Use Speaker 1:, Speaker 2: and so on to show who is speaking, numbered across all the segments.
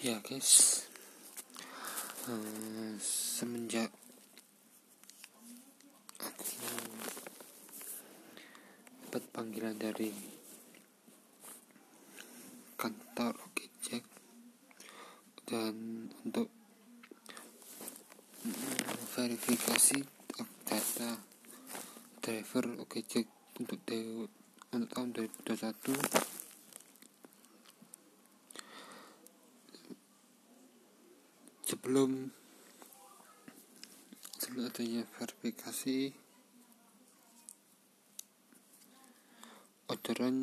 Speaker 1: ya guys. Uh, semenjak aku dapat panggilan dari kantor Jack dan untuk verifikasi data driver Jack untuk, untuk tahun 2021 sebelum sebelum adanya verifikasi orderan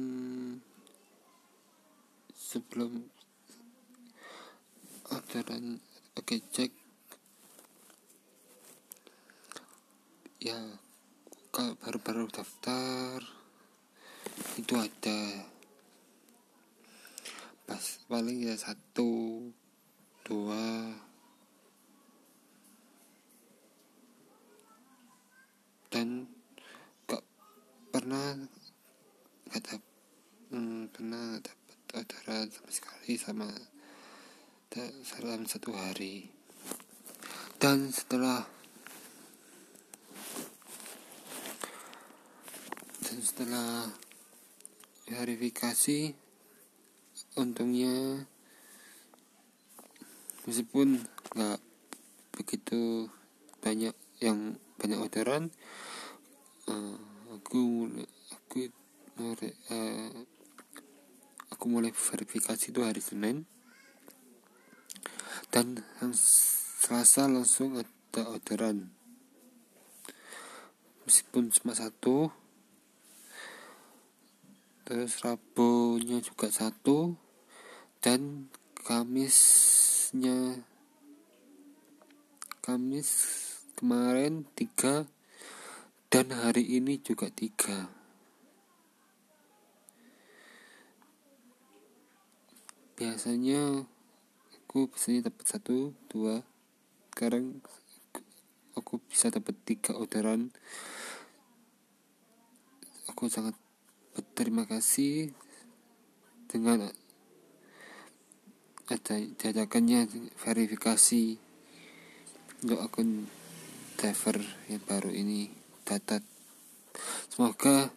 Speaker 1: sebelum orderan oke okay, cek. Ya kalau baru-baru daftar itu ada. Pas paling ya satu dua dan gak pernah gak dap, hmm, pernah dapat orderan sama sekali sama dalam satu hari. Dan setelah dan setelah verifikasi untungnya meskipun nggak begitu banyak yang banyak orderan uh, aku aku uh, aku mulai verifikasi itu hari Senin. Dan Selasa langsung ada orderan. Meskipun cuma satu terus Rabunya juga satu dan Kamisnya Kamis kemarin tiga dan hari ini juga tiga. Biasanya aku biasanya dapat satu dua. Sekarang aku bisa dapat tiga orderan. Aku sangat berterima kasih dengan ada diadakannya verifikasi untuk akun driver yang baru ini datat semoga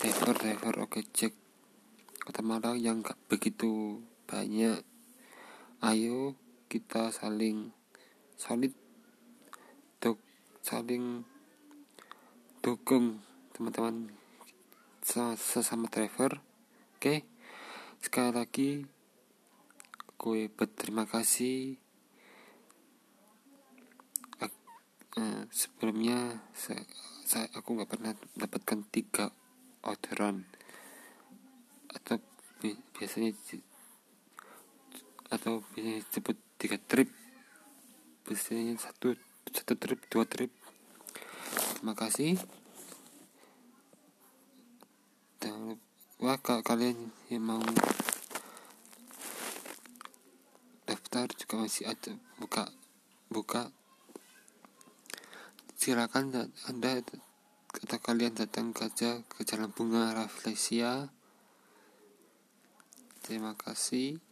Speaker 1: driver-driver oke cek. Kota Malang yang gak begitu banyak. Ayo kita saling solid untuk saling dukung teman-teman sesama driver oke sekali lagi gue berterima kasih uh, sebelumnya saya, saya aku nggak pernah mendapatkan tiga orderan. Atau biasanya atau biasanya disebut tiga trip. Biasanya satu satu trip dua trip. Terima kasih. Dan wah kalian yang mau daftar juga masih ada buka buka silakan anda atau kalian datang saja ke jalan bunga Rafflesia. Terima kasih